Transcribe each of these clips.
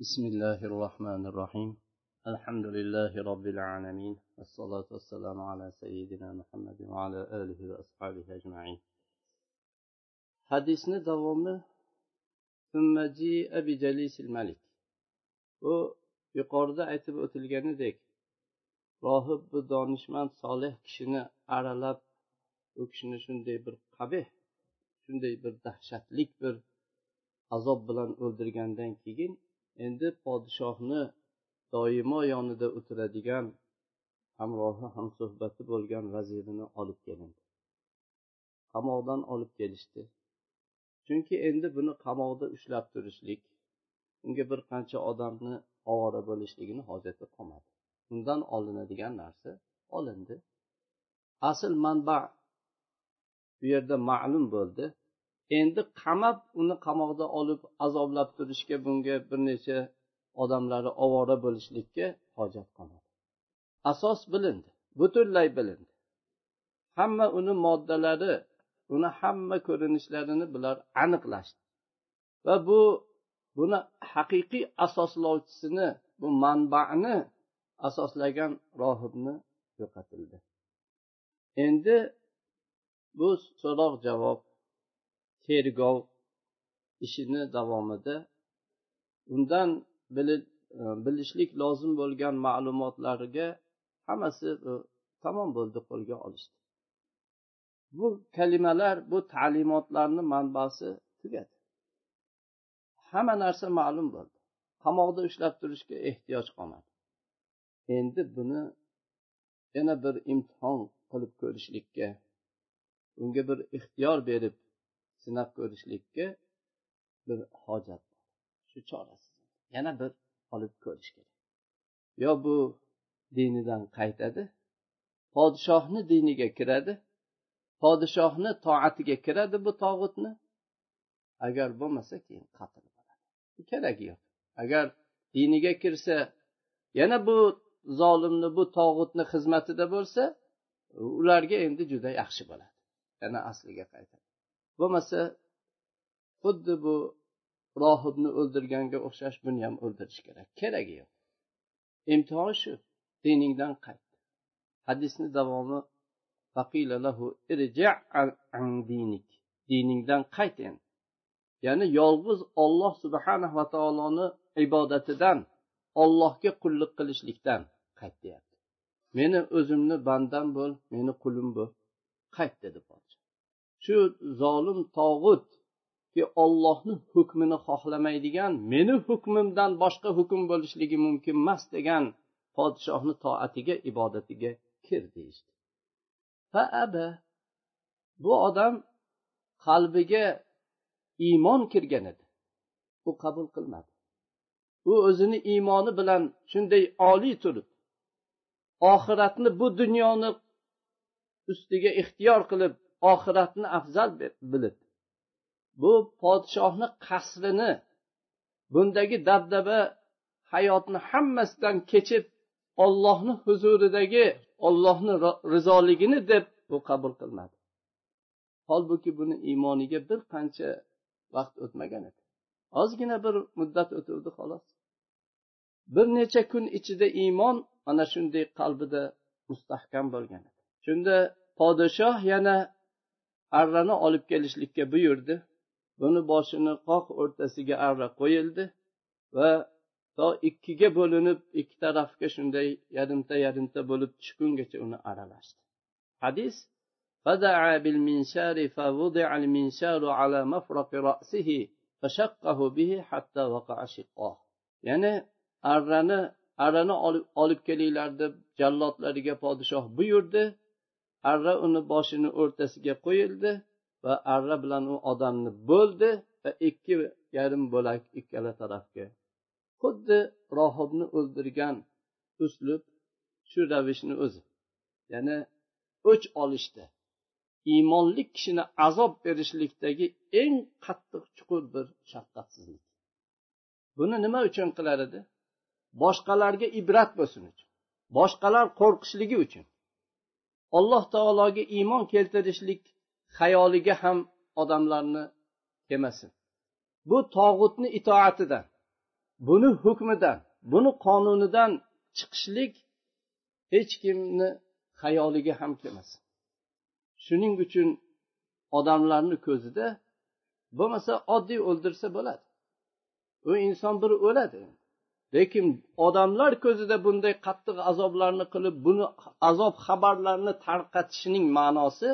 بسم الله الرحمن الرحيم الحمد لله رب العالمين والصلاة والسلام على سيدنا محمد وعلى آله وأصحابه أجمعين حديثنا دوامه ثم جيء بجليس الملك u yuqorida aytib o'tilganidek rohib bu donishmand solih kishini aralab u kishini shunday bir qabih shunday bir dahshatlik bir azob bilan o'ldirgandan keyin endi podshohni doimo yonida o'tiradigan hamrohi hamsuhbati bo'lgan vazirini olib kelindi. Qamoqdan olib kelishdi. Chunki endi buni qamoqda ushlab turishlik unga bir qancha odamni ovora bo'lishligini hojati qolmadi. Undan olinadigan narsa olindi. Asl manba bu yerda ma'lum bo'ldi. Endi qamab uni qamoqda olib azoblab turishga bunga bir necha odamlari ovora bo'lishlikka hojat qolmadi asos bilindi butunlay bilindi. Hamma uni moddalari uni hamma ko'rinishlarini bular aniqlashdi. Va bu buni haqiqiy asoslovchisini bu manbani asoslagan rohibni yo'qotildi. Endi bu so'roq javob tergov ishini davomida. Undan e, bilishlik lozim bo'lgan ma'lumotlarga hammasi e, tamom bo'ldi qo'lga olishdi. Bu kalimalar bu ta'limotlarni manbasi tugadi. Hamma narsa ma'lum bo'ldi. Qamoqda ushlab turishga ehtiyoj qolmadi. Endi buni yana bir imtihon qilib ko'rishlikka unga bir ixtiyor berib sinab ko'rishlikka bir hojat bor. Shu chorasiz yana bir olib ko'rish kerak. Yo bu dinidan qaytadi podshohni diniga kiradi podshohni toatiga kiradi bu tog'utni. Agar bo'lmasa keyin qatl bo'ladi. Keragi yo'q. Agar diniga kirsa yana bu zolimni bu tog'utni xizmatida bo'lsa ularga endi juda yaxshi bo'ladi. Yana asliga qaytadi. Bo'lmasa xuddi bu rohibni o'ldirganga o'xshash buni ham o'ldirish kerak. Keragi yo'q. Imtihon shu. Diningdan qayt. Hadisni davomi diningdan qayt endi. Ya'ni yolg'iz olloh subhanahu va taoloni ibodatidan ollohga qullik qilishlikdan qayt deyapti. Meni o'zimni bandam bo'l meni qulim bo'l. Qayt dedi podsho. Shu zolim tog'utki ollohni hukmini xohlamaydigan meni hukmimdan boshqa hukm bo'lishligi mumkin emas degan podshohni toatiga ibodatiga kir deyishdi. Faaba bu odam qalbiga iymon kirgan edi. U qabul qilmadi. U o'zini iymoni bilan shunday oliy turib oxiratni bu dunyoni ustiga ixtiyor qilib oxiratni afzal bilib. Bu podshohni qasrini bundagi dabdaba hayotni hammasidan kechib ollohni huzuridagi ollohni rizoligini deb bu qabul qilmadi. Holbuki buni iymoniga bir qancha vaqt o'tmagan edi. Ozgina bir muddat o'tuvdi xolos. Bir necha kun ichida iymon mana shunday qalbida mustahkam bo'lgan edi. Shunda podshoh yana arrani olib kelishlikka buyurdi buni boshini qoq o'rtasiga arra qo'yildi va to ikkiga bo'linib ikki tarafga shunday yarimta yarimta bo'lib tushgungacha uni aralashdi hadis فدعا بالمنشار فوضع المنشار على مفرق رأسه فشقه به حتى وقع شقاه ya'ni arrani arrani olib kelinglar deb jallodlariga podshoh buyurdi Arra uni boshini o'rtasiga qo'yildi va arra bilan u odamni bo'ldi va ikki yarim bo'lak ikkala tarafga. Xuddi rohibni o'ldirgan uslub shu ravishni o'zi. Ya'ni o'ch olishda iymonli kishini azob berishlikdagi eng qattiq chuqur bir shafqatsizlik. Buni nima uchun qilar edi? Boshqalarga ibrat bo'lsin uchun boshqalar qo'rqishligi uchun. Alloh taologa iymon keltirishlik xayoliga ham odamlarni kelmasin bu tog'utni itoatidan buni hukmidan buni qonunidan chiqishlik hech kimni xayoliga ham kelmasin shuning uchun odamlarni ko'zida bo'lmasa oddiy o'ldirsa bo'ladi. U inson bir o'ladi. Lekin odamlar ko'zida bunday qattiq azoblarni qilib buni azob xabarlarini tarqatishining ma'nosi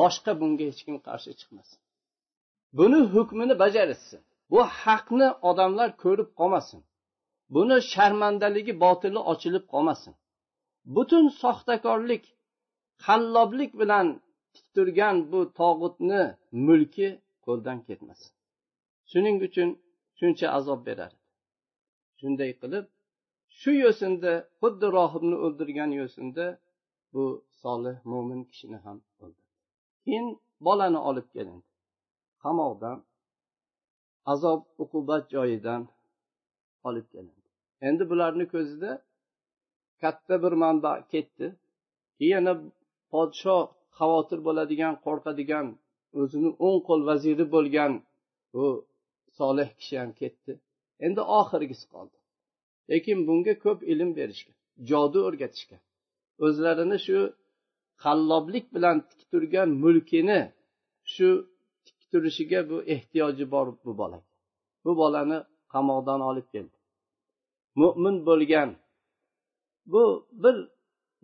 boshqa bunga hech kim qarshi chiqmasin. Buni hukmini bajarishsin. Bu haqni odamlar ko'rib qolmasin. Buni sharmandaligi botili ochilib qolmasin. Butun soxtakorlik qalloblik bilan tik turgan bu tog'utni mulki qo'ldan ketmasin. Shuning uchun shuncha azob beradi. Shunday qilib shu yo'sinda xuddi rohibni o'ldirgan yo'sinda bu solih mo'min kishini ham o'ldirdi. Keyin bolani olib kelindi. Qamoqdan azob uqubat joyidan olib kelindi. Endi bularni ko'zida katta bir manba ketdi. Yana podshoh xavotir bo'ladigan qo'rqadigan o'zini o'ng qo'l vaziri bo'lgan bu solih kishi ham ketdi. Endi oxirgisi qoldi. Lekin bunga ko'p ilm berishgan jodu o'rgatishgan. O'zlarini shu qalloblik bilan tik turgan mulkini shu tik turishiga bu ehtiyoji bor bu bola. Bu bolani qamoqdan olib keldi. Mo'min bo'lgan bu bir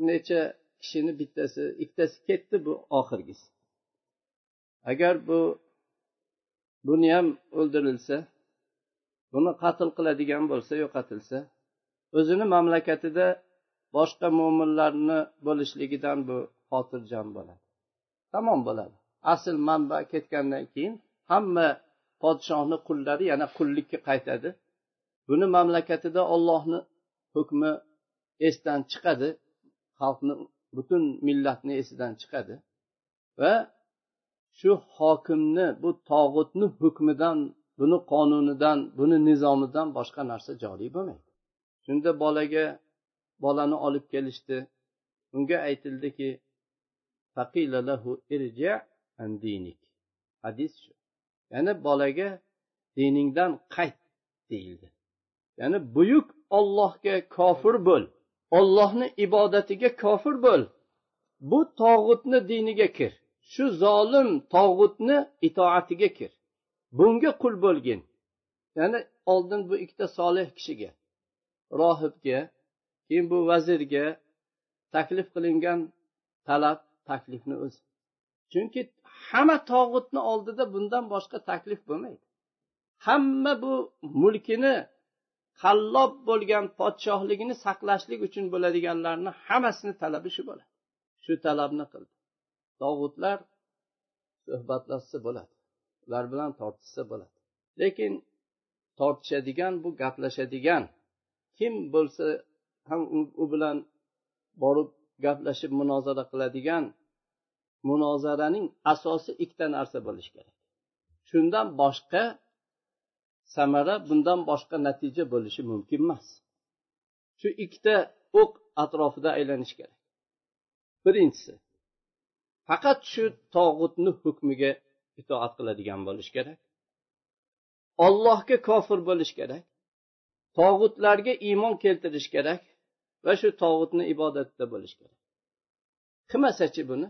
necha kishini bittasi ikkitasi ketdi bu oxirgisi. Agar bu buni ham o'ldirilsa buni qatl qiladigan bo'lsa yo'qotilsa o'zini mamlakatida boshqa mo'minlarni bo'lishligidan bu xotirjam bo'ladi. Tamom bo'ladi. Asl manba ketgandan keyin hamma podshohni qullari yana qullikka qaytadi. Buni mamlakatida ollohni hukmi esdan chiqadi. Xalqni butun millatni esidan chiqadi. Va shu hokimni bu tog'utni hukmidan buni qonunidan buni nizomidan boshqa narsa joriy bo'lmaydi. Shunda bolaga bolani olib kelishdi. Unga aytildiki hadis shu. Ya'ni bolaga diningdan qayt deyildi. Ya'ni buyuk ollohga kofir bo'l. Ollohni ibodatiga kofir bo'l. Bu tog'utni diniga kir. Shu zolim tog'utni itoatiga kir. Bunga qul bo'lgin. Ya'ni oldin bu ikkita solih kishiga rohibga keyin bu vazirga taklif qilingan talab taklifni o'zi. Chunki hamma tog'utni oldida bundan boshqa taklif bo'lmaydi. Hamma bu mulkini qallob bo'lgan podshohligini saqlashlik uchun bo'ladiganlarni hammasini talabi shu bo'ladi. Shu talabni qildi. Tog'utlar suhbatlashsa bo'ladi. Ular bilan tortishsa bo'ladi. Lekin tortishadigan bu gaplashadigan kim bo'lsa ham u bilan borib gaplashib munozara qiladigan munozaraning asosi ikkita narsa bo'lishi kerak. Shundan boshqa samara bundan boshqa natija bo'lishi mumkin emas. Shu ikkita o'q atrofida aylanish kerak. Birinchisi faqat shu tog'utni hukmiga itoat qiladigan bo'lish kerak. Ollohga kofir bo'lish kerak. Tog'utlarga iymon keltirish kerak va shu tog'utni ibodatda bo'lish kerak. Qilmasachi buni?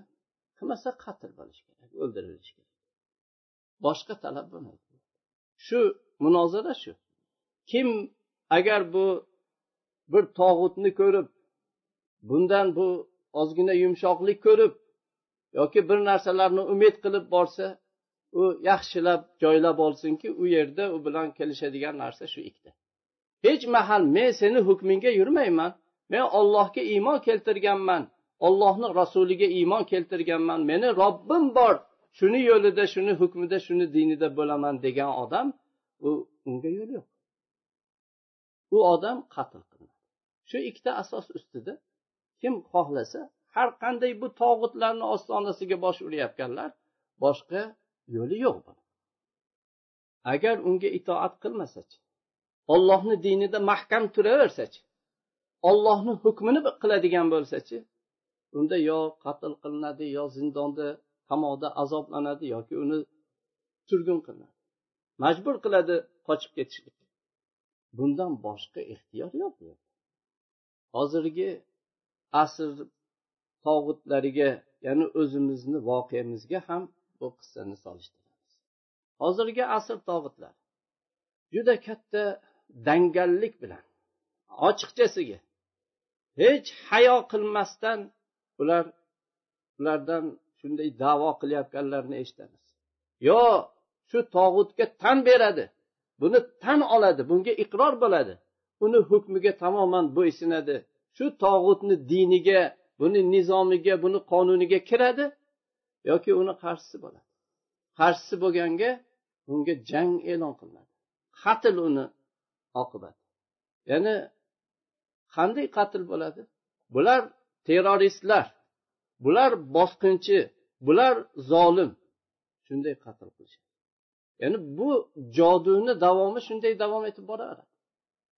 Qilmasa qatl bo'lish kerak o'ldirilishi kerak. Boshqa talab bo'lmaydi. Shu munozara shu. Kim agar bu bir tog'utni ko'rib bundan bu ozgina yumshoqlik ko'rib yoki bir narsalarni umid qilib borsa u yaxshilab joylab olsinki u yerda u bilan kelishadigan narsa shu ikkita. Hech mahal men seni hukmingga yurmayman men ollohga iymon keltirganman ollohni rasuliga iymon keltirganman meni robbim bor shuni yo'lida shuni hukmida shuni dinida bo'laman degan odam u unga yo'l yo'q. U odam qatl qilinadi. Shu ikkita asos ustida kim xohlasa har qanday bu tog'utlarni ostonasiga bosh urayotganlar boshqa yo'li yo'q agar unga itoat qilmasachi ollohni dinida mahkam turaversachi ollohni hukmini qiladigan bo'lsachi unda yo qatl qilinadi yo zindonda qamoqda azoblanadi yoki uni surgun qilinadi. Majbur qiladi qochib ketishlik bundan boshqa ixtiyor yo'q hozirgi asr tog'utlariga ya'ni o'zimizni voqeamizga ham bu qissani solishtiramiz hozirgi asr tog'utlar juda katta dangallik bilan ochiqchasiga hech hayo qilmasdan ular ulardan shunday davo qilayotganlarini eshitamiz. Yo shu tog'utga tan beradi buni tan oladi bunga iqror bo'ladi uni hukmiga tamoman bo'ysunadi shu tog'utni diniga buni nizomiga buni qonuniga kiradi yoki uni qarshisi bo'ladi. Qarshisi bo'lganga unga jang e'lon qilinadi. Qatl uni oqibati. Ya'ni qanday qatl bo'ladi? Bular terroristlar bular bosqinchi bular zolim. Shunday qatl qilishadi. Ya'ni bu joduni davomi shunday davom etib boraveradi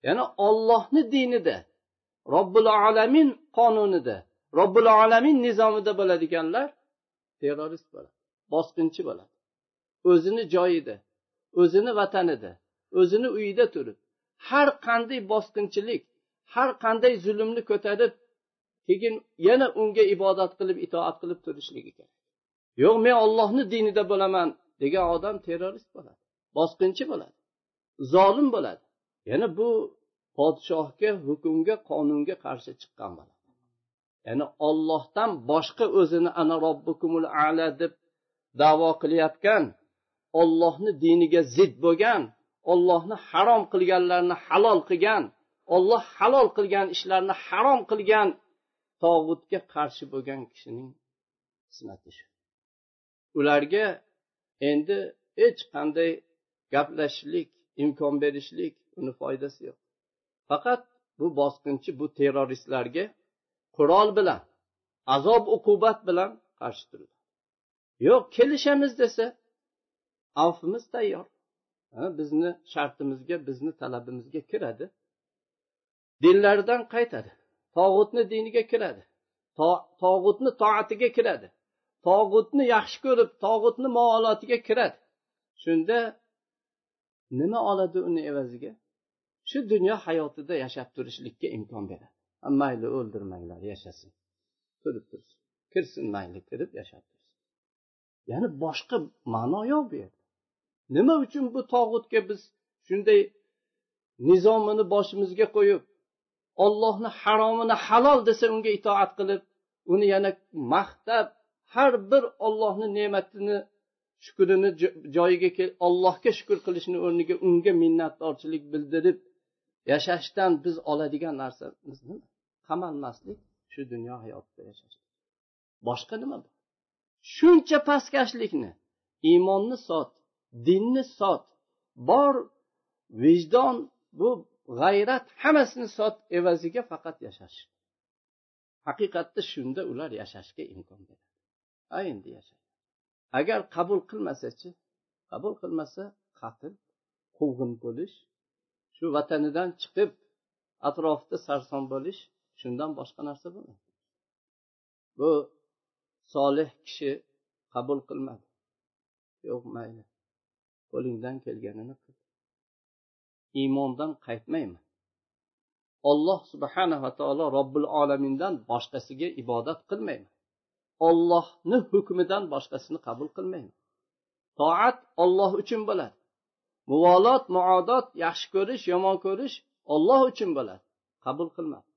ya'ni ollohni dinida robbil alamin qonunida robbil alamin nizomida bo'ladiganlar terrorist bo'ladi bosqinchi bo'ladi. O'zini joyida o'zini vatanida o'zini uyida turib har qanday bosqinchilik har qanday zulmni ko'tarib keyin yana unga ibodat qilib itoat qilib turishligi kerak. Yo'q men ollohni dinida bo'laman degan odam terrorist bo'ladi bosqinchi bo'ladi zolim bo'ladi. Yana bu podshohga hukmga qonunga qarshi chiqqan bo'ladi. Ya'ni ollohdan boshqa o'zini ana robbikumul ala deb davo qilayotgan ollohni diniga zid bo'lgan ollohni harom qilganlarni halol qilgan olloh halol qilgan ishlarni harom qilgan tog'utga qarshi bo'lgan kishining qismati shu. Ularga endi hech qanday gaplashishlik imkon berishlik uni foydasi yo'q. Faqat bu bosqinchi bu terroristlarga qurol bilan azob uqubat bilan qarshi turdi. Yo'q kelishamiz desa avfimiz tayyor. Bizni shartimizga bizni talabimizga kiradi. Dinlaridan qaytadi. Tog'utni diniga kiradi. Tog'utni toatiga kiradi. Tog'utni yaxshi ko'rib tog'utni muolotiga kiradi. Shunda nima oladi uni evaziga? Shu dunyo hayotida yashab turishlikka imkon beradi. Mayli o'ldirmanglar yashasin. Turib tursin. Kirsin mayli kirib yashab tursin ya'ni boshqa ma'no yo'q bu yerda. Nima uchun bu tog'utga biz shunday nizomini boshimizga qo'yib ollohni haromini halol desa unga itoat qilib uni yana maqtab har bir ollohni ne'matini shukrini joyiga ollohga shukur qilishni o'rniga unga minnatdorchilik bildirib yashashdan biz oladigan narsamiz nima? Qamalmaslik shu dunyo hayotida yashash boshqa nima bu shuncha pastkashlikni iymonni sot dinni sot bor vijdon bu g'ayrat hammasini sot evaziga faqat yashash. Haqiqatda shunda ular yashashga imkon beradi. A endi yashaydi agar qabul qilmasachi qabul qilmasa qatl quvg'in bo'lish shu vatanidan chiqib atrofda sarson bo'lish shundan boshqa narsa bo'lmaydi bu solih kishi qabul qilmadi. Yo'q mayli. Qo'lingdan kelganini qil. Iymondan qaytmayman. Olloh subhanava taolo robbil olamindan boshqasiga ibodat qilmayman. Ollohni hukmidan boshqasini qabul qilmayman. Toat olloh uchun bo'ladi. Muvolot muodot yaxshi ko'rish yomon ko'rish olloh uchun bo'ladi. Qabul qilmadi.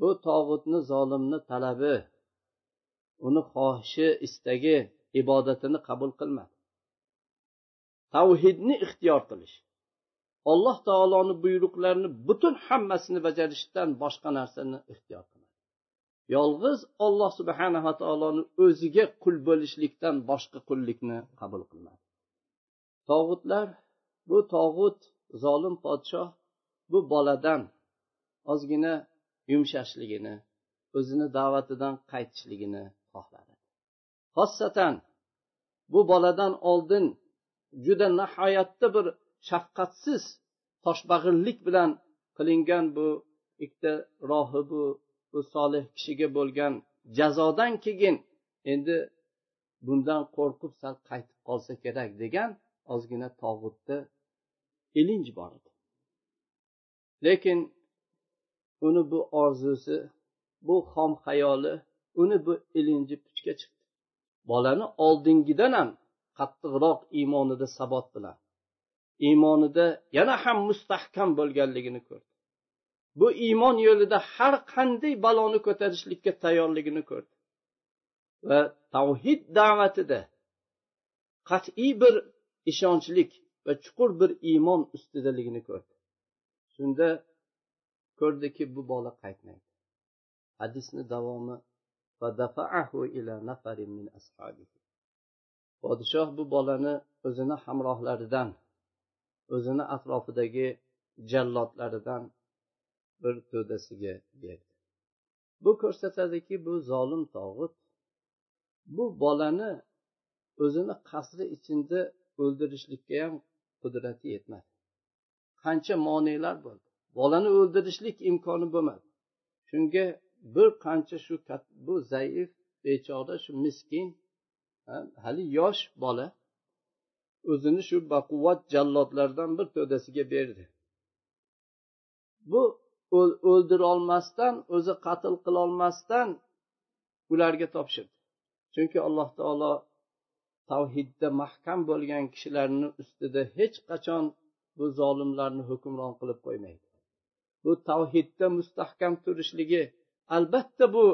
Bu tog'utni zolimni talabi uni xohishi istagi ibodatini qabul qilmadi. Tavhidni ixtiyor qilish. Alloh taoloni buyruqlarini butun hammasini bajarishdan boshqa narsani ixtiyor qilmadi yolg'iz olloh subhanava taoloni o'ziga qul bo'lishlikdan boshqa qullikni qabul qilmadi. Tog'utlar bu tog'ut zolim podshoh bu boladan ozgina yumshashligini o'zini da'vatidan qaytishligini xohladi. Xossatan bu boladan oldin juda nihoyatda bir shafqatsiz toshbag'irlik bilan qilingan bu ikkita rohibu bu solih kishiga bo'lgan jazodan keyin endi bundan qo'rqib sal qaytib qolsa kerak degan ozgina tog'utda ilinj bor edi. Lekin uni bu orzusi bu xom xayoli uni bu ilinji puchga chiqdi. Bolani oldingidan ham qattiqroq iymonida sabot bilan iymonida yana ham mustahkam bo'lganligini ko'rdi. Bu iymon yo'lida har qanday baloni ko'tarishlikka tayyorligini ko'rdi. Va tavhid da'vatida qat'iy bir ishonchlik va chuqur bir iymon ustidaligini ko'rdi. Shunda ko'rdiki bu bola qaytmaydi. Hadisni davomi podshoh bu bolani o'zini hamrohlaridan o'zini atrofidagi jallodlaridan bir to'dasiga berdi. Bu ko'rsatadiki bu zolim tog'ut bu bolani o'zini qasri ichida o'ldirishlikka ham qudrati yetmadi. Qancha monelar bo'ldi. Bolani o'ldirishlik imkoni bo'lmadi. Shunga bir qancha shu bu zaif bechora shu miskin hali yosh bola o'zini shu baquvvat jallodlardan bir to'dasiga berdi. Bu o'ldirolmasdan o'zi qatl qilolmasdan ularga topshirdi. Chunki alloh taolo tavhidda mahkam bo'lgan kishilarni ustida hech qachon bu zolimlarni hukmron qilib qo'ymaydi. Bu tavhidda mustahkam turishligi albatta bu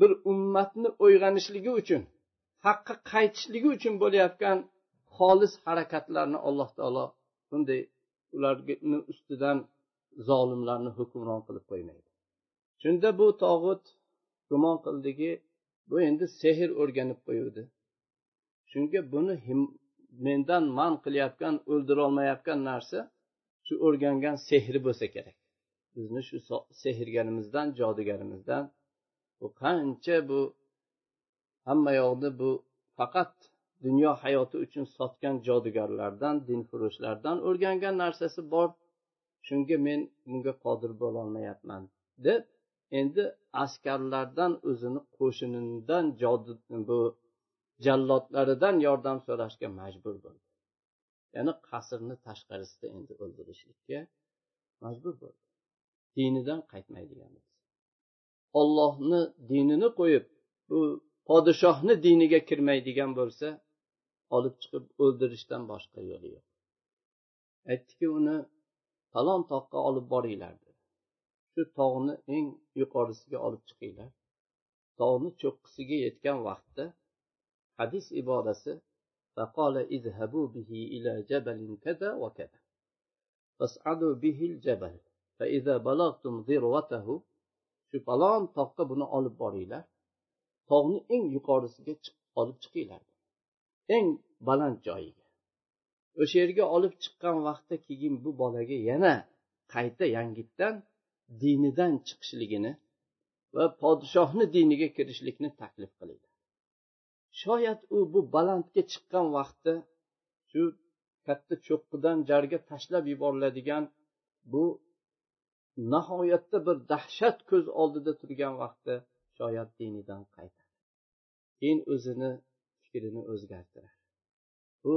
bir ummatni uyg'onishligi uchun haqqa qaytishligi uchun bo'layotgan xolis harakatlarni alloh taolo bunday ularni ustidan zolimlarni hukmron qilib qo'ymaydi. Shunda bu tog'ut gumon qildiki bu endi sehr o'rganib qo'yuvdi. Shunga buni mendan man qilayotgan o'ldirolmayotgan narsa shu o'rgangan sehri bo'lsa kerak. Bizni shu sehrgarimizdan jodugarimizdan bu qancha bu hamma yoqni bu faqat dunyo hayoti uchun sotgan jodugarlardan dinfurushlardan o'rgangan narsasi bor. Shunga men bunga qodir bo'lolmayapman deb endi askarlardan o'zini qo'shinidan bu jallodlaridan yordam so'rashga majbur bo'ldi ya'ni qasrni tashqarisida endi o'ldirishlikka majbur bo'ldi. Dinidan qaytmaydigan ollohni dinini qo'yib bu podshohni diniga kirmaydigan bo'lsa olib chiqib o'ldirishdan boshqa yo'li yo'q. Aytdiki uni falon toqqa olib boringlar dedi. Shu tog'ni eng yuqorisiga olib chiqinglar. Tog'ni cho'qqisiga yetgan vaqtda hadis ibodasi فقال اذهبوا به إلى جبل كذا وكذا فاصعدوا به الجبل فإذا بلغتم ذروته shu falon toqqa buni olib boringlar tog'ni eng yuqorisiga olib chiqinglar eng baland joyiga o'sha yerga olib chiqqan vaqtda keyin bu bolaga yana qayta yangitdan dinidan chiqishligini va podshohni diniga kirishlikni taklif qilinglar Shoyat u bu balandga chiqqan vaqtda shu katta cho'qqidan jarga tashlab yuboriladigan bu nihoyatda bir dahshat ko'z oldida turgan vaqtda shoyat dinidan qaytadi. Keyin o'zini fikrini o'zgartiradi bu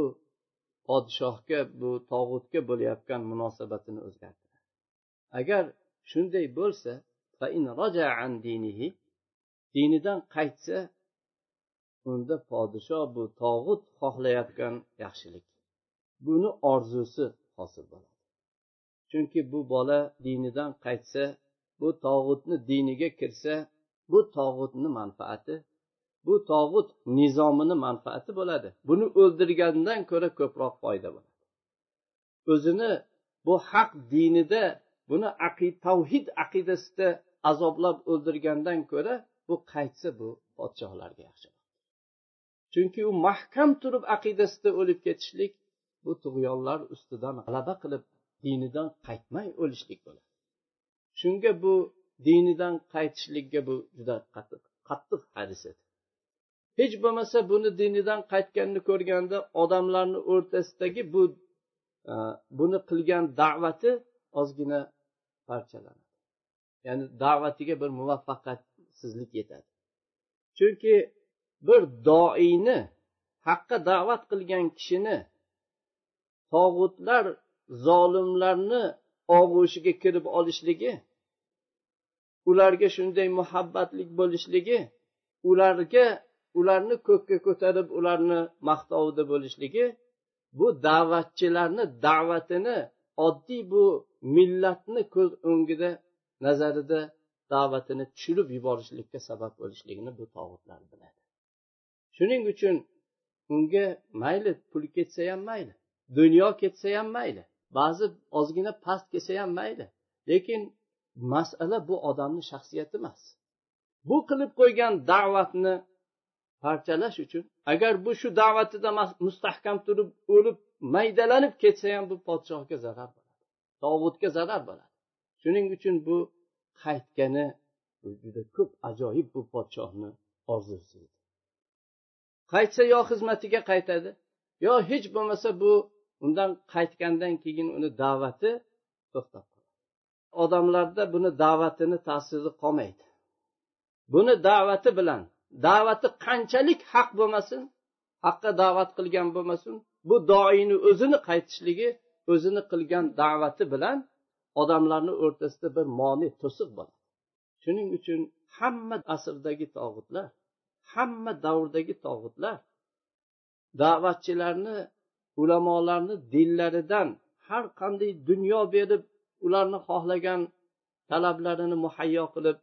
podshohga bu tog'utga bo'layotgan munosabatini o'zgartiradi agar shunday bo'lsa dinidan qaytsa unda podsho bu tog'ut xohlayotgan yaxshilik. Buni orzusi hosil bo'ladi. Chunki bu bola dinidan qaytsa bu tog'utni diniga kirsa bu tog'utni manfaati bu tog'ut nizomini manfaati bo'ladi. Buni o'ldirgandan ko'ra ko'proq foyda bo'ladi. O'zini bu haq dinida buni aqid tavhid aqidasida azoblab o'ldirgandan ko'ra bu qaytsa bu podshohlarga yaxshi chunki u mahkam turib aqidasida o'lib ketishlik bu tug'yonlar ustidan g'alaba qilib dinidan qaytmay o'lishlik bo'ladi. Shunga bu dinidan qaytishlikka bu juda qattiq qattiq hadis edi. Hech bo'lmasa buni dinidan qaytganini ko'rganda odamlarni o'rtasidagi bu e, buni qilgan da'vati ozgina parchalanadi. Ya'ni da'vatiga bir muvaffaqiyatsizlik yetadi. Chunki bir doini haqqa da'vat qilgan kishini tog'utlar zolimlarni og'ushiga kirib olishligi ularga shunday muhabbatlik bo'lishligi ularga ularni ko'kka ko'tarib ularni maqtovida bo'lishligi bu da'vatchilarni da'vatini oddiy bu millatni ko'z o'ngida nazarida da'vatini tushirib yuborishlikka sabab bo'lishligini bu tog'utlar biladi. Shuning uchun unga mayli pul ketsa ham mayli dunyo ketsa ham mayli ba'zi ozgina past kelsa ham mayli. Lekin masala bu odamni shaxsiyati emas. Bu qilib qo'ygan da'vatni parchalash uchun agar bu shu da'vatida mustahkam turib o'lib maydalanib ketsa ham bu podshohga zarar bo'ladi tog'utga zarar bo'ladi. Shuning uchun bu qaytgani juda ko'p ajoyib bu podshohni orzusi edi qaytsa yo xizmatiga qaytadi yo hech bo'lmasa bu undan qaytgandan keyin uni da'vati to'xtab qoladi. Odamlarda buni da'vatini ta'siri qolmaydi. Buni da'vati bilan da'vati qanchalik haq bo'lmasin haqqa da'vat qilgan bo'lmasin bu doini o'zini qaytishligi o'zini qilgan da'vati bilan odamlarni o'rtasida bir moni to'siq bo'ladi. Shuning uchun hamma asrdagi tog'utlar hamma davrdagi tog'utlar da'vatchilarni ulamolarni dillaridan har qanday dunyo berib ularni xohlagan talablarini muhayyo qilib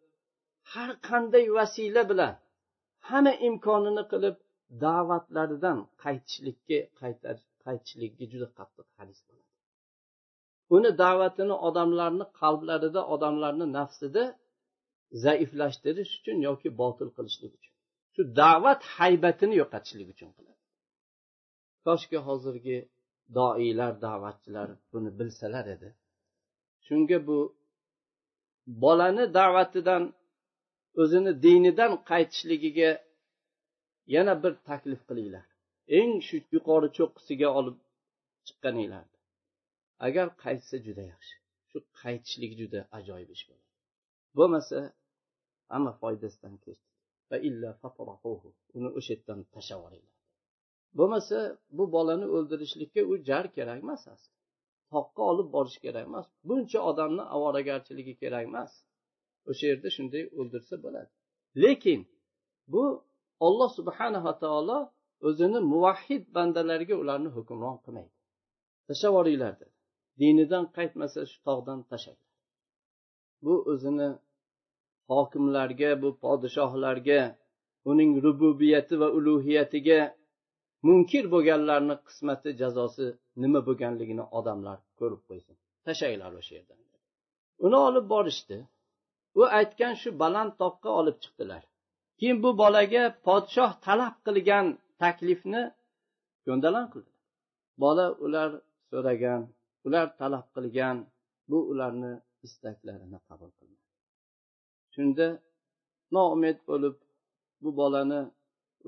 har qanday vasila bilan hamma imkonini qilib da'vatlaridan qaytishlikka qaytishlikka juda qattiq haris bo'ladi. Uni da'vatini odamlarni qalblarida odamlarni nafsida zaiflashtirish uchun yoki botil qilishlik uchun. Shu da'vat haybatini yo'qotishlik uchun qiladi. Koshki hozirgi doiylar da'vatchilar buni bilsalar edi. Shunga bu bolani da'vatidan o'zini dinidan qaytishligiga yana bir taklif qilinglar. Eng shu yuqori cho'qqisiga olib chiqqaninglar. Agar qaytsa juda yaxshi. Shu qaytishlik juda ajoyib ish bo'ladi. Bo'lmasa hamma foydasidan kechdi. Uni o'sha yerdan tashlab yuboringlar bo'lmasa bu bolani o'ldirishlikka u jar kerak emas toqqa olib borish kerak emas. Buncha odamni ovoragarchiligi kerak emas. O'sha yerda shunday o'ldirsa bo'ladi. Lekin bu olloh subhanava taolo o'zini muvahhid bandalariga ularni hukmron qilmaydi. Tashlab yuboringlar dedi. Dinidan qaytmasa shu tog'dan tashlanglar bu o'zini hokimlarga bu podshohlarga uning rububiyati va ulug'iyatiga munkir bo'lganlarni qismati jazosi nima bo'lganligini odamlar ko'rib qo'ysin. Tashlanglar o'sha yerdan uni olib borishdi. U aytgan shu baland toqqa olib chiqdilar. Keyin bu bolaga podshoh talab qilgan taklifni ko'ndalang qildi. Bola ular so'ragan ular talab qilgan bu ularni istaklarini qabul qilmadi shunda noumid bo'lib bu bolani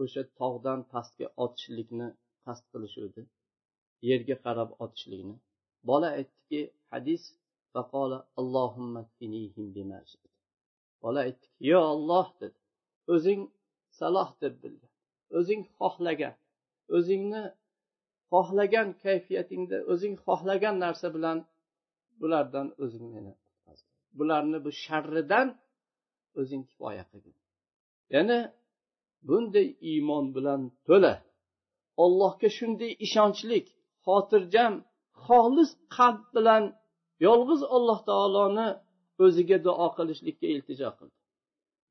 o'sha tog'dan pastga otishlikni qasd qilishuvdi yerga qarab otishlikni. Bola aytdiki hadis bola aytdiki yo olloh dedi. O'zing saloh deb bilgan o'zing xohlagan. O'zingni xohlagan kayfiyatingda o'zing xohlagan narsa bilan bulardan o'zing meni bularni bu sharridan o'zing kifoya qilgin ya'ni bunday iymon bilan to'la. Allohga shunday ishonchlik xotirjam xolis qalb bilan yolg'iz alloh taoloni o'ziga duo qilishlikka iltijo qildi.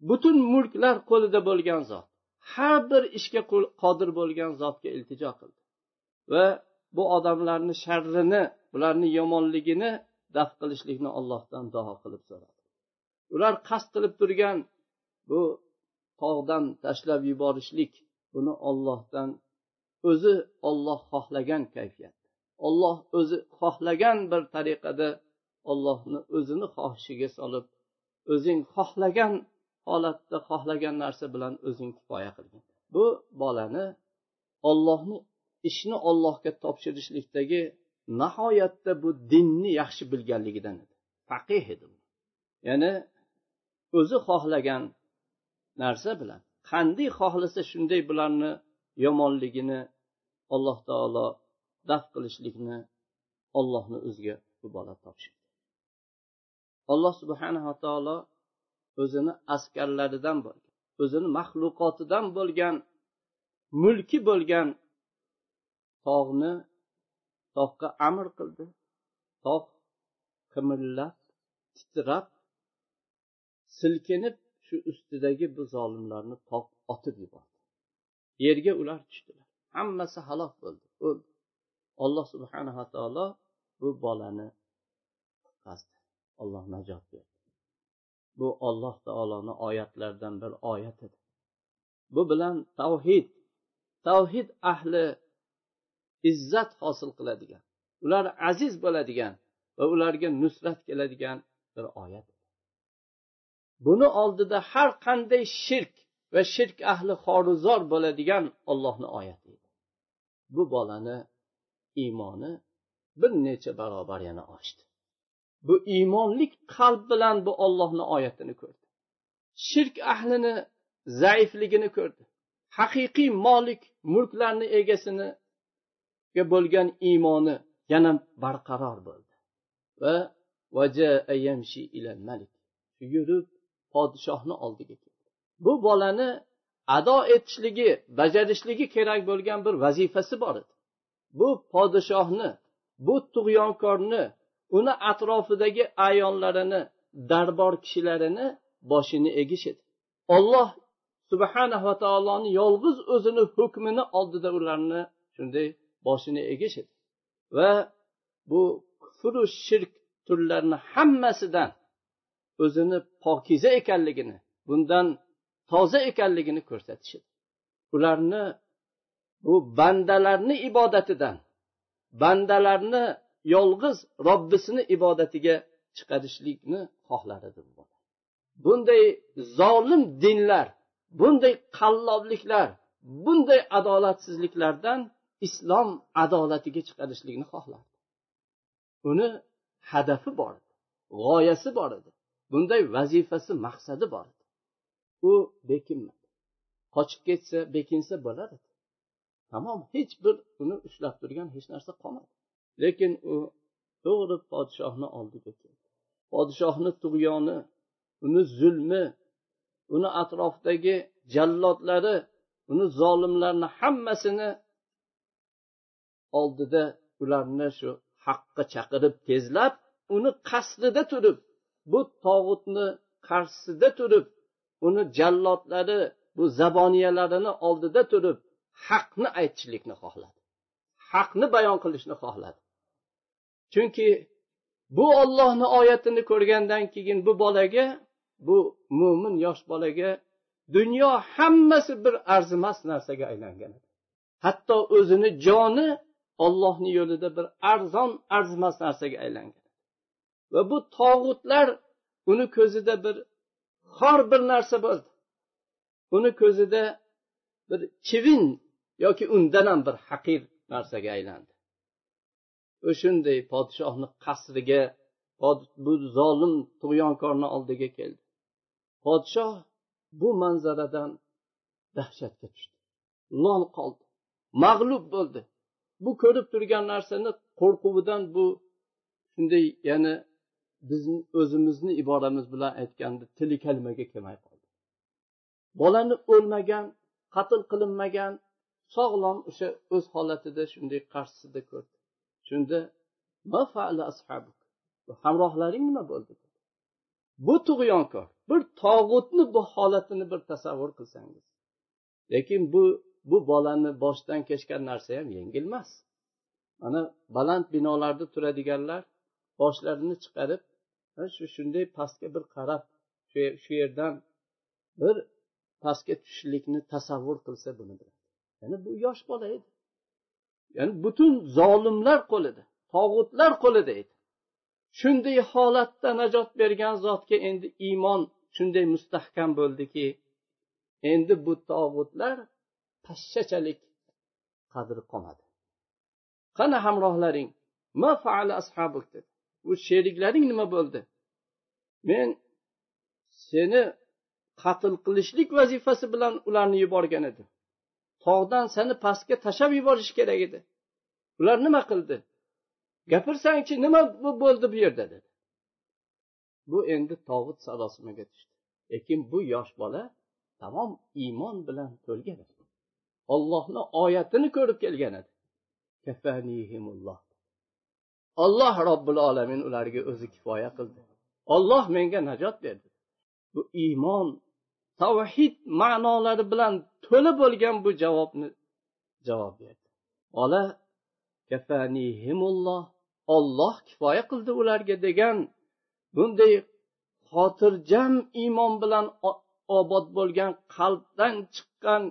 Butun mulklar qo'lida bo'lgan zot har bir ishga qodir bo'lgan zotga iltijo qildi. Va bu odamlarni sharrini bularni yomonligini daf qilishlikni ollohdan duo qilib so'radi. Ular qasd qilib turgan bu tog'dan tashlab yuborishlik buni ollohdan o'zi olloh xohlagan kayfiyat. Olloh o'zi xohlagan bir tariqada ollohni o'zini xohishiga solib o'zing xohlagan holatda xohlagan narsa bilan o'zing kifoya qilgin. Bu bolani ollohni ishni ollohga topshirishlikdagi nihoyatda bu dinni yaxshi bilganligidan edi. Faqih edi ya'ni o'zi xohlagan narsa bilan. Qanday xohlasa shunday bularni yomonligini alloh taolo daf qilishlikni ollohni o'ziga bu topshirdi. Alloh subhanava taolo o'zini askarlaridan bo'lgan o'zini maxluqotidan bo'lgan mulki bo'lgan tog'ni tog'ga amr qildi. Tog' qimirlab titrab silkinib shu ustidagi bu zolimlarni top otib yubordi. Yerga ular tushdilar. Hammasi halok bo'ldi. O'ldi alloh subhanava taolo bu bolani qutqazdi. Olloh najot berdi. Bu olloh taoloni oyatlaridan bir oyat edi. Bu bilan tavhid tavhid ahli izzat hosil qiladigan ular aziz bo'ladigan va ularga nusrat keladigan bir oyat buni oldida har qanday shirk va shirk ahli xoruzor bo'ladigan ollohni oyati edi. Bu bolani iymoni bir necha barobar yana oshdi. Bu iymonlik qalb bilan bu ollohni oyatini ko'rdi. Shirk ahlini zaifligini ko'rdi. Haqiqiy molik mulklarni egasini bo'lgan iymoni yana barqaror bo'ldi. Va yurib podshohni oldiga keldi. Bu bolani ado etishligi bajarishligi kerak bo'lgan bir vazifasi bor edi. Bu podshohni bu tug'yonkorni uni atrofidagi ayonlarini darbor kishilarini boshini egish edi. Olloh subhanava taoloni yolg'iz o'zini hukmini oldida ularni shunday boshini egish edi. Va bu kufru shirk turlarini hammasidan o'zini pokiza ekanligini bundan toza ekanligini ko'rsatishadi. Ularni bu bandalarni ibodatidan bandalarni yolg'iz robbisini ibodatiga chiqarishlikni xohlar edi bunday zolim dinlar bunday qallobliklar bunday adolatsizliklardan islom adolatiga chiqarishlikni xohlardi. Uni hadafi bor edi g'oyasi bor edi. Bunday vazifasi maqsadi bor edi. U bekinmadi qochib ketsa bekinsa bo'lar edi. Tamom hech bir uni ushlab turgan hech narsa qolmadi. Lekin u to'g'ri podshohni oldiga keldi. Podshohni tug'yoni uni zulmi uni atrofidagi jallodlari uni zolimlarni hammasini oldida ularni shu haqqa chaqirib tezlab uni qasdida turib bu tog'utni qarshisida turib uni jallodlari bu zaboniyalarini oldida turib haqni aytishlikni xohladi. Haqni bayon qilishni xohladi. Chunki bu ollohni oyatini ko'rgandan keyin bu bolaga bu mo'min yosh bolaga dunyo hammasi bir arzimas narsaga aylangan hatto o'zini joni ollohni yo'lida bir arzon arzimas narsaga aylangan. Va bu tog'utlar uni ko'zida bir xor bir narsa bo'ldi. Uni ko'zida bir chivin yoki undan ham bir haqir narsaga aylandi. O'shanday podshohni qasriga bu zolim tug'yonkorni oldiga keldi. Podshoh bu manzaradan dahshatga tushdi. Lol qoldi. Mag'lub bo'ldi. Bu ko'rib turgan narsani qo'rquvidan bu shunday yana bizni o'zimizni iboramiz bilan aytganda tili kalimaga kelmay qoldi. Bolani o'lmagan qatl qilinmagan sog'lom o'sha o'z holatida shunday qarshisida ko'rdi. Shunda hamrohlaring nima bo'ldi? Bu tug'yonkor bir tog'utni bu holatini bir tasavvur qilsangiz. Lekin bu bu bolani boshdan kechgan narsa ham yengil emas. Mana baland binolarda turadiganlar boshlarini chiqarib shu shunday pastga bir qarab shu yerdan bir pastga tushishlikni tasavvur qilsa buni biladi ya'ni bu yosh bola edi. Ya'ni butun zolimlar qo'lida tog'utlar qo'lida edi. Shunday holatda najot bergan zotga endi iymon shunday mustahkam bo'ldiki endi bu tog'utlar pashshachalik qadri qolmadi. Qani hamrohlaring? Ma faala ashabuk dedi. Bu sheriklaring nima bo'ldi? Men seni qatl qilishlik vazifasi bilan ularni yuborgan edim tog'dan seni pastga tashlab yuborish kerak edi. Ular nima qildi? Gapirsangchi nima bo'ldi bu yerda? dedi. Bu endi tog'ut sarosimaga tushdi. Lekin bu yosh bola tamom iymon bilan to'lgan edi. Ollohni oyatini ko'rib kelgan edi. Olloh robbil olamin ularga o'zi kifoya qildi. Olloh menga najot berdi. Bu iymon tavhid ma'nolari bilan to'la bo'lgan bu javobni javob berdi. Bola olloh kifoya qildi ularga degan bunday xotirjam iymon bilan obod bo'lgan qalbdan chiqqan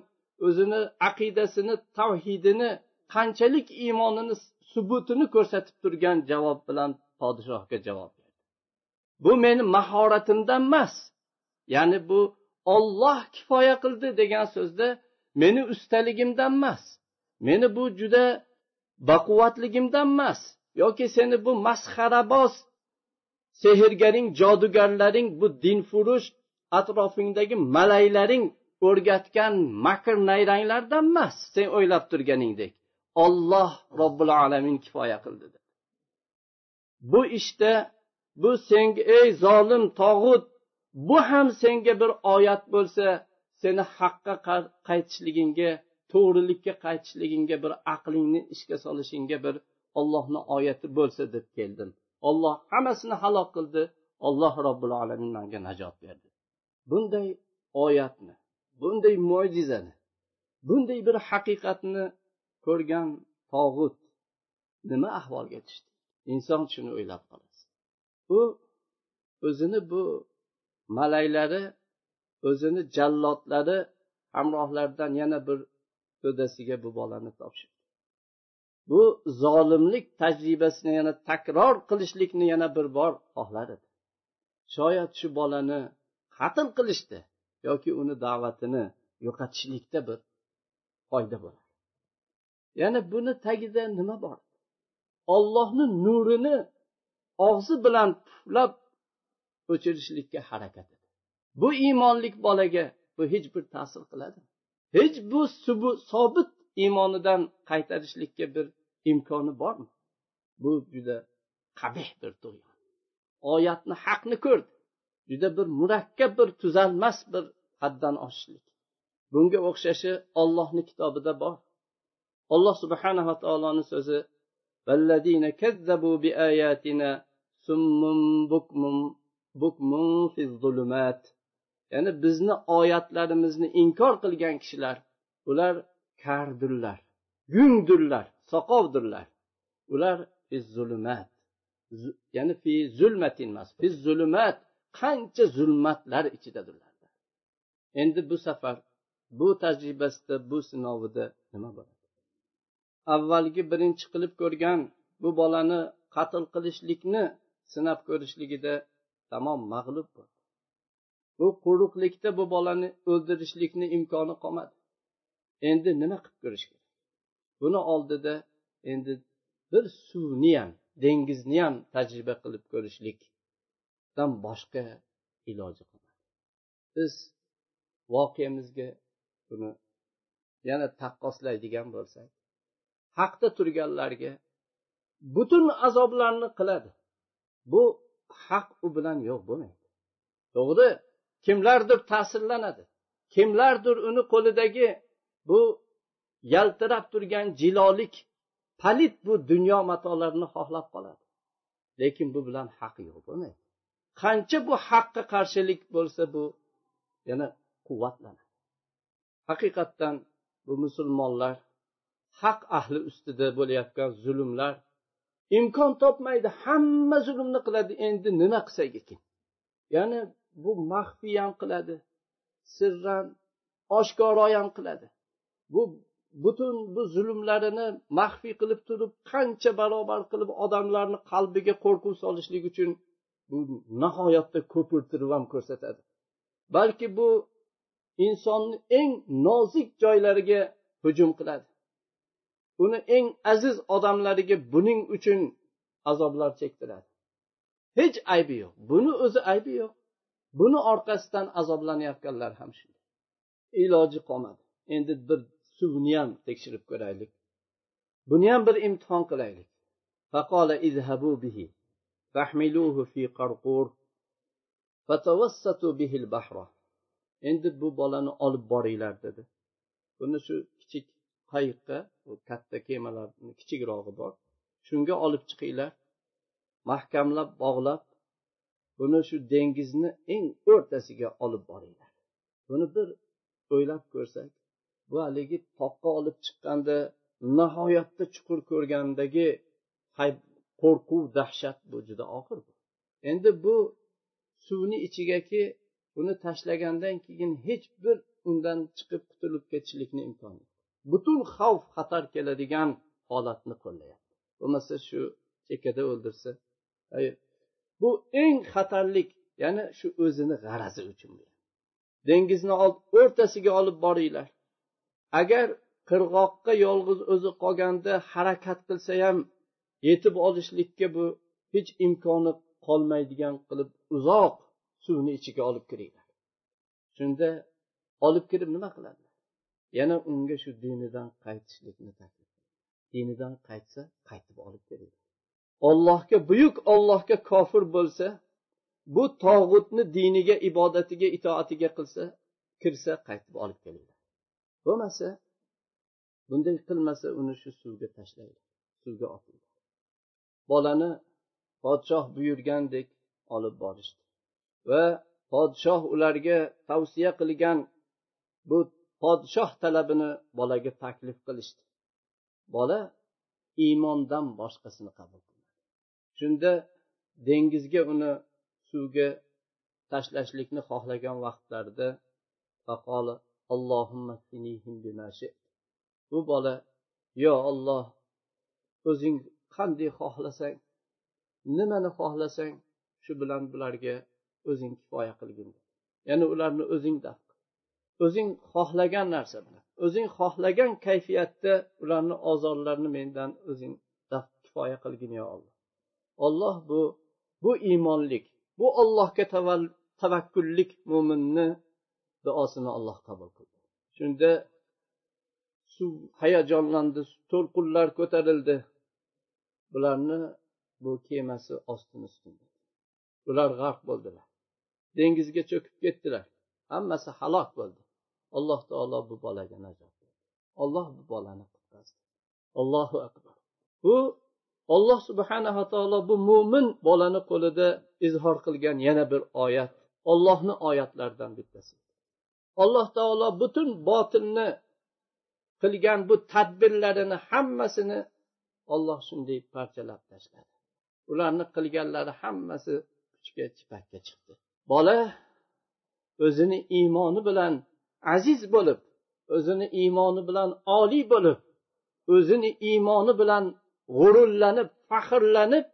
o'zini aqidasini tavhidini qanchalik iymonini subutini ko'rsatib turgan javob bilan podshohga javob berdi. Bu meni mahoratimdan emas ya'ni bu olloh kifoya qildi degan so'zda meni ustaligimdan emas meni bu juda baquvvatligimdan emas yoki seni bu masxaraboz sehrgaring jodugarlaring bu dinfurush atrofingdagi malaylaring o'rgatgan makr nayranglardan emas sen o'ylab turganingdek. Olloh robbil alamin kifoya qildi bu ishda işte, bu senga ey zolim tog'ut bu ham senga bir oyat bo'lsa seni haqqa qaytishligingga to'g'rilikka qaytishligingga bir aqlingni ishga solishingga bir ollohni oyati bo'lsa deb keldim. Olloh hammasini halok qildi. Olloh robbil alamin manga najot berdi. Bunday oyatni bunday mo'jizani bunday bir haqiqatni ko'rgan tog'ut nima ahvolga tushdi? Inson shuni o'ylab qoladi. U o'zini bu malaylari o'zini jallodlari hamrohlaridan yana bir to'dasiga bu bolani topshirdi. Bu zolimlik tajribasini yana takror qilishlikni yana bir bor xohlar edi shoyat shu bolani qatl qilishdi yoki uni da'vatini yo'qotishlikda bir foyda bo'ladi. Ya'ni buni tagida nima bor? Ollohni nurini og'zi bilan puflab o'chirishlikka harakat bu iymonlik bolaga bu hech bir ta'sir qiladi. Hech bu sobit iymonidan qaytarishlikka bir imkoni bormi? Bu juda qabih bir tug'yon oyatni haqni ko'rdi. Juda bir murakkab bir tuzalmas bir haddan oshishlik. Bunga o'xshashi ollohni kitobida bor. alloh subhanava taoloni so'zi vallazina kazzabu biayatina summum bukmum bukmum fizzulumat ya'ni bizni oyatlarimizni inkor qilgan kishilar ular kardirlar yungdirlar soqovdirlar ular fizzulumat ya'ni fi zulmatin emas fi zulumat qancha zulmatlar ichidadirlar endi bu safar bu tajribasida bu sinovida nima bo'ladi? Avvalgi birinchi qilib ko'rgan bu bolani qatl qilishlikni sinab ko'rishligida tamom mag'lub bo'ldi. Bu quruqlikda bu bolani o'ldirishlikni imkoni qolmadi. Endi nima qilib ko'rish kerak? Buni oldida endi bir suvni ham dengizni ham tajriba qilib ko'rishlikdan boshqa iloji qolmadi. Biz voqeamizga buni yana taqqoslaydigan bo'lsak haqda turganlarga butun azoblarni qiladi. Bu haq u bilan yo'q bo'lmaydi. To'g'ri kimlardir ta'sirlanadi. Kimlardir uni qo'lidagi bu yaltirab turgan jilolik palit bu dunyo matolarini xohlab qoladi. Lekin bu bilan haq yo'q bo'lmaydi. Qancha bu haqqa qarshilik bo'lsa bu yana quvvatlanadi. Haqiqatdan bu musulmonlar haq ahli ustida bo'layotgan zulmlar imkon topmaydi hamma zulmni qiladi endi nima qilsak ekan? Ya'ni bu maxfiy ham qiladi sirran oshkoro ham qiladi. Bu butun bu zulmlarini maxfiy qilib turib qancha barobar qilib odamlarni qalbiga qo'rquv solishlik uchun bu nihoyatda ko'pirtirib ham ko'rsatadi. Balki bu insonni eng nozik joylariga hujum qiladi. uni eng aziz odamlariga buning uchun azoblar chektiradi. Hech aybi yo'q. Buni o'zi aybi yo'q. Buni orqasidan azoblanayotganlar ham shunday. Iloji qolmadi. Endi bir suvni ham tekshirib ko'raylik. Buni ham bir imtihon qilaylik. Endi bu bolani olib boringlar dedi. Buni shu kichik qayiqqa katta kemalarni kichikrog'i bor. Shunga olib chiqinglar. Mahkamlab bog'lab buni shu dengizni eng o'rtasiga olib boringlar. Buni bir o'ylab ko'rsak bu haligi toqqa olib chiqqanda nihoyatda chuqur ko'rgandagi qo'rquv dahshat bu juda og'ir endi bu suvni ichigaki uni tashlagandan keyin hech bir undan chiqib qutulib ketishlikni imkoni yo'q. Butun xavf xatar keladigan holatni qo'llayapti. Bo'lmasa shu chekkada o'ldirsa bu eng xatarlik ya'ni shu o'zini g'arazi uchun dengizni o'rtasiga olib boringlar. Agar qirg'oqqa yolg'iz o'zi qolganda harakat qilsa ham yetib olishlikka bu hech imkoni qolmaydigan qilib uzoq suvni ichiga olib kiringlar. Shunda olib kirib nima qiladi? Yana unga shu dinidan qaytishlikni taklif dinidan qaytsa qaytib olib kelinglar ollohga buyuk ollohga kofir bo'lsa bu tog'utni diniga ibodatiga itoatiga qilsa kirsa qaytib olib kelinglar bo'lmasa bunday qilmasa uni shu suvga tashlaydi suvga otinglar bolani podshoh buyurgandek olib borishdi. Va podshoh ularga tavsiya qilgan bu podshoh talabini bolaga taklif qilishdi. Bola iymondan boshqasini qabul qilmadi shunda dengizga uni suvga tashlashlikni xohlagan vaqtlarida bu bola yo olloh o'zing qanday xohlasang nimani xohlasang shu bilan bularga o'zing kifoya qilgin. Ya'ni ularni o'zingda o'zing xohlagan narsa bilan. O'zing xohlagan kayfiyatda ularni ozorlarini mendan o'zing kifoya qilgin yo olloh olloh bu bu iymonlik bu ollohga tavakkullik mo'minni duosini olloh qabul qildi. Shunda suv hayajonlandi to'lqinlar ko'tarildi. Bularni bu kemasi ostin ustin ular g'arq bo'ldilar. Dengizga cho'kib ketdilar. Hammasi halok bo'ldi. Alloh taolo bu bolaga najot berdi. Olloh bu bolani qutqazdi. Allohu akbar. Bu olloh subhanava taolo bu mo'min bolani qo'lida izhor qilgan yana bir oyat ollohni oyatlaridan bittasi. Alloh taolo butun botilni qilgan bu tadbirlarini hammasini olloh shunday parchalab tashladi. Ularni qilganlari hammasi kuchga chipakka chiqdi. Bola o'zini iymoni bilan aziz bo'lib o'zini iymoni bilan oliy bo'lib o'zini iymoni bilan g'ururlanib faxrlanib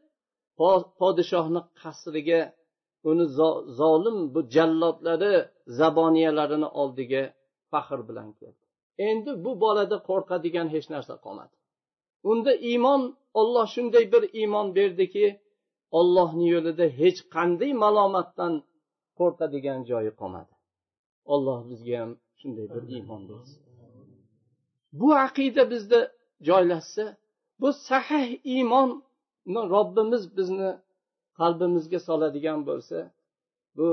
podshohni qasriga uni zolim bu jallodlari zaboniyalarini oldiga faxr bilan keldi. Endi bu bolada qo'rqadigan hech narsa qolmadi. Unda iymon olloh shunday bir iymon berdiki ollohni yo'lida hech qanday malomatdan qo'rqadigan joyi qolmadi. Olloh bizga ham shunday bir iymon bersin. Bu aqida bizda joylashsa bu sahih iymonni robbimiz bizni qalbimizga soladigan bo'lsa bu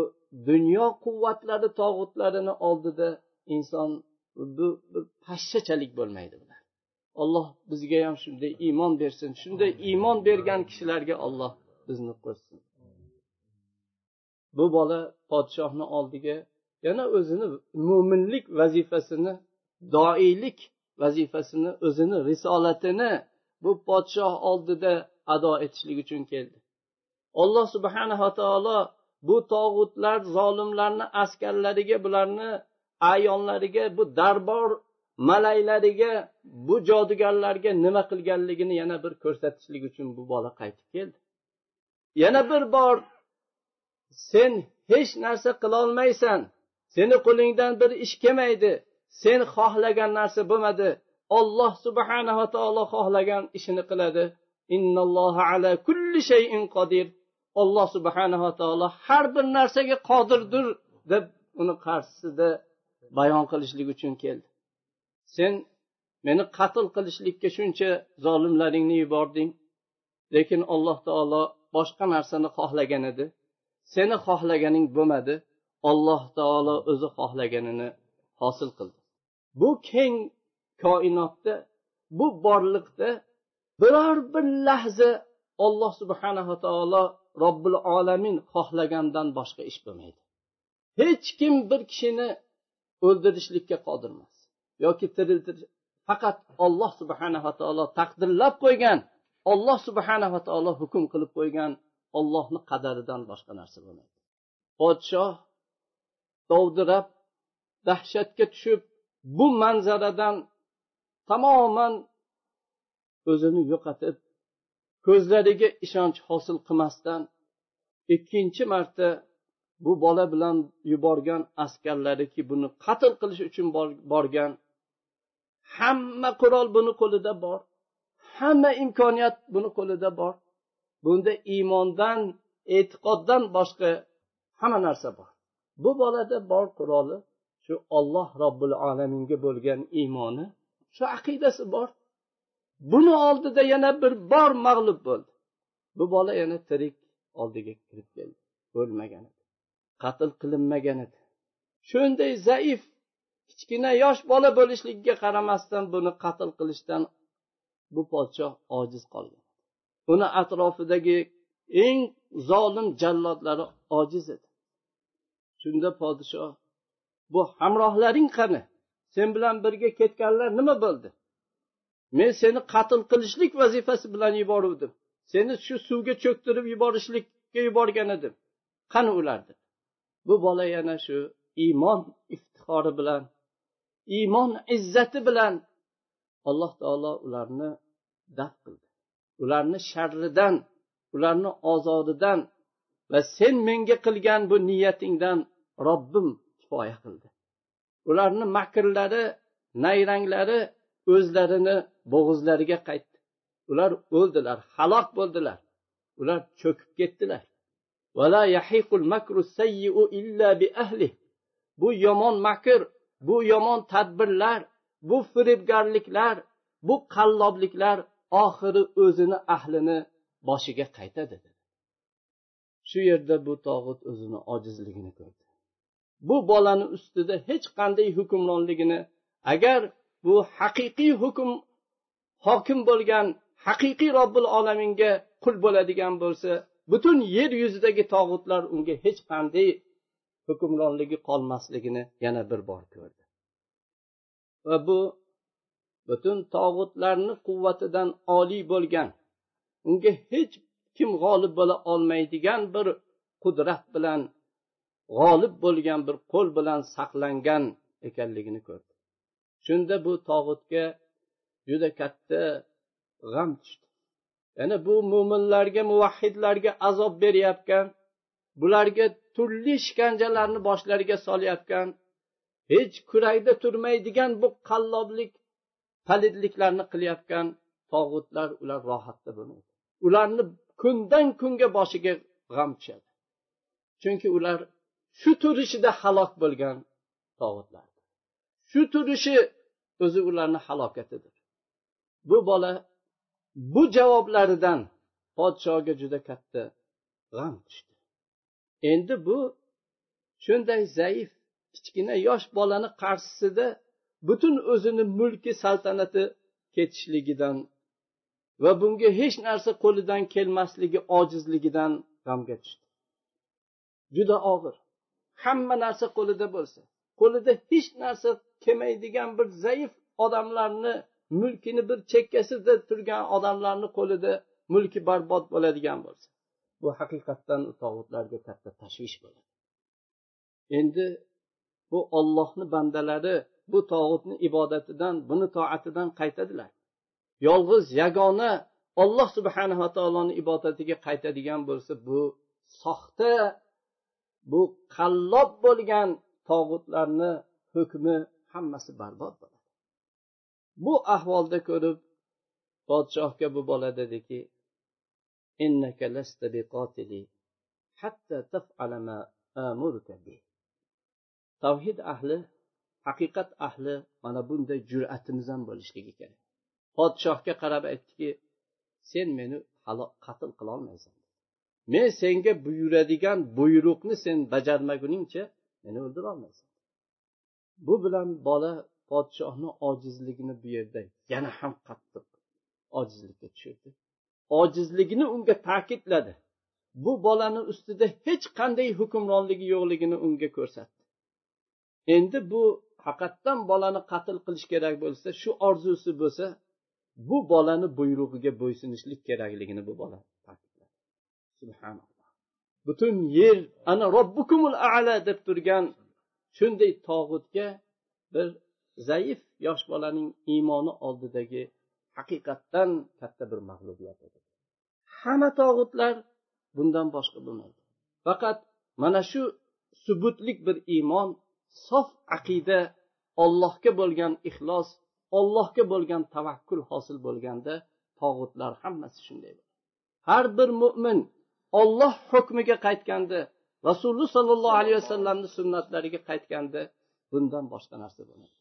dunyo quvvatlari tog'utlarini oldida inson bu bir pashshachalik bo'lmaydi bular. Alloh bizga ham shunday iymon bersin. Shunday iymon bergan kishilarga olloh bizni qo'shsin bu bola podshohni oldiga yana o'zini mo'minlik vazifasini doiylik vazifasini o'zini risolatini bu podshoh oldida ado etishlik uchun keldi. Alloh subhanava taolo bu tog'utlar zolimlarni askarlariga bularni ayonlariga bu darbor malaylariga bu jodugarlarga nima qilganligini yana bir ko'rsatishlik uchun bu bola qaytib keldi. Yana bir bor sen hech narsa qilolmaysan. Seni qo'lingdan bir ish kelmaydi. Sen xohlagan narsa bo'lmadi. Olloh subhanava taolo xohlagan ishini qiladi. Ala kulli shayin qodir alloh subhanava taolo har bir narsaga qodirdir deb uni qarshisida bayon qilishlik uchun keldi. Sen meni qatl qilishlikka shuncha zolimlaringni yubording. Lekin alloh taolo boshqa narsani xohlagan edi. Seni xohlaganing bo'lmadi. Alloh taolo o'zi xohlaganini hosil qildi. Bu keng koinotda bu borliqda biror bir lahza olloh subhanava taolo robbil olamin xohlagandan boshqa ish bo'lmaydi. Hech kim bir kishini o'ldirishlikka qodir emas yoki tiriltirish faqat olloh subhanava taolo taqdirlab qo'ygan olloh subhanava taolo hukm qilib qo'ygan ollohni qadaridan boshqa narsa bo'lmaydi. Podshoh dovdirab dahshatga tushib bu manzaradan tamoman o'zini yo'qotib ko'zlariga ishonch hosil qilmasdan ikkinchi marta bu bola bilan yuborgan askarlariki buni qatl qilish uchun borgan. Hamma qurol buni qo'lida bor. Hamma imkoniyat buni qo'lida bor. Bunda iymondan e'tiqoddan boshqa hamma narsa bor. Bu bolada bor quroli shu olloh robbil alaminga bo'lgan iymoni shu aqidasi bor. Buni oldida yana bir bor mag'lub bo'ldi. Bu bola yana tirik oldiga kirib keldi. O'lmagan edi. Qatl qilinmagan edi. Shunday zaif kichkina yosh bola bo'lishligiga qaramasdan buni qatl qilishdan bu podshoh ojiz qolgan. Uni atrofidagi eng zolim jallodlari ojiz edi. Shunda podshoh bu hamrohlaring qani? Sen bilan birga ketganlar nima bo'ldi? Men seni qatl qilishlik vazifasi bilan yuboruvdim. Seni shu suvga cho'ktirib yuborishlikka yuborgan edim. Qani ular bu bola yana shu iymon iftixori bilan iymon izzati bilan alloh taolo ularni daf qildi. Ularni sharridan ularni ozoridan va sen menga qilgan bu niyatingdan robbim kifoya qildi. Ularni makrlari nayranglari o'zlarini bo'g'izlariga qaytdi. Ular o'ldilar halok bo'ldilar. Ular cho'kib ketdilar. Bu yomon makr bu yomon tadbirlar bu firibgarliklar bu qallobliklar oxiri o'zini ahlini boshiga qaytadi shu yerda bu tog'ut o'zini ojizligini ko'rdi. Bu bolani ustida hech qanday hukmronligini agar bu haqiqiy hukm hokim bo'lgan haqiqiy robbil olaminga qul bo'ladigan bo'lsa butun yer yuzidagi tog'utlar unga hech qanday hukmronligi qolmasligini yana bir bor ko'rdi. Va bu butun tog'utlarni quvvatidan oliy bo'lgan unga hech kim g'olib bo'la olmaydigan bir qudrat bilan g'olib bo'lgan bir qo'l bilan saqlangan ekanligini ko'rdi. Shunda bu tog'utga juda katta g'am tushdi. Ya'ni bu mo'minlarga muvahhidlarga azob berayotgan bularga turli ishkanjalarni boshlariga solayotgan hech kurakda turmaydigan bu qalloblik palidliklarni qilayotgan tog'utlar ular rohatda bo'lmaydi. Ularni kundan kunga boshiga g'am tushadi. Chunki ular shu turishida halok bo'lgan tog'utlar. Shu turishi o'zi ularni halokatidir. Bu bola bu javoblaridan podshoga juda katta g'am tushdi. Endi bu shunday zaif kichkina yosh bolani qarshisida butun o'zini mulki saltanati ketishligidan va bunga hech narsa qo'lidan kelmasligi ojizligidan g'amga tushdi. Juda og'ir. Hamma narsa qo'lida bo'lsa qo'lida hech narsa kelmaydigan bir zaif odamlarni mulkini bir chekkasida turgan odamlarni qo'lida mulki barbod bo'ladigan bo'lsa bu haqiqatdan tog'utlarga katta tashvish bo'ladi. Endi bu ollohni bandalari bu tog'utni ibodatidan buni toatidan qaytadilar. Yolg'iz yagona olloh subhanava taoloni ibodatiga qaytadigan bo'lsa bu soxta bu qallob bo'lgan tog'utlarni hukmi hammasi barbod bo'ladi. Bu ahvolda ko'rib podshohga bu bola dediki tavhid ahli haqiqat ahli mana bunday jur'atimiz ham bo'lishligi kerak. Podshohga qarab aytdiki sen meni qatl qilolmaysan. Men senga buyuradigan buyruqni sen bajarmaguningcha meni o'ldirolmaysan bu bilan bola podshohni ojizligini bu yerda yana ham qattiq ojizlikka tushirdi. Ojizligini unga ta'kidladi. Bu bolani ustida hech qanday hukmronligi yo'qligini unga ko'rsatdi. Endi bu haqiqatdan bolani qatl qilish kerak bo'lsa shu orzusi bo'lsa bu bolani buyrug'iga bo'ysunishlik kerakligini bu bola subhanalloh. Butun yer ana robbukumul ala deb turgan shunday tog'utga bir zaif yosh bolaning iymoni oldidagi haqiqatdan katta bir mag'lubiyat edi. Hamma tog'utlar bundan boshqa bo'lmaydi. Faqat mana shu subutlik bir iymon sof aqida ollohga bo'lgan ixlos ollohga bo'lgan tavakkul hosil bo'lganda tog'utlar hammasi shunday har bir mo'min olloh hukmiga qaytganda rasululloh sollallohu alayhi vasallamni sunnatlariga qaytganda bundan boshqa narsa bo'lmaydi.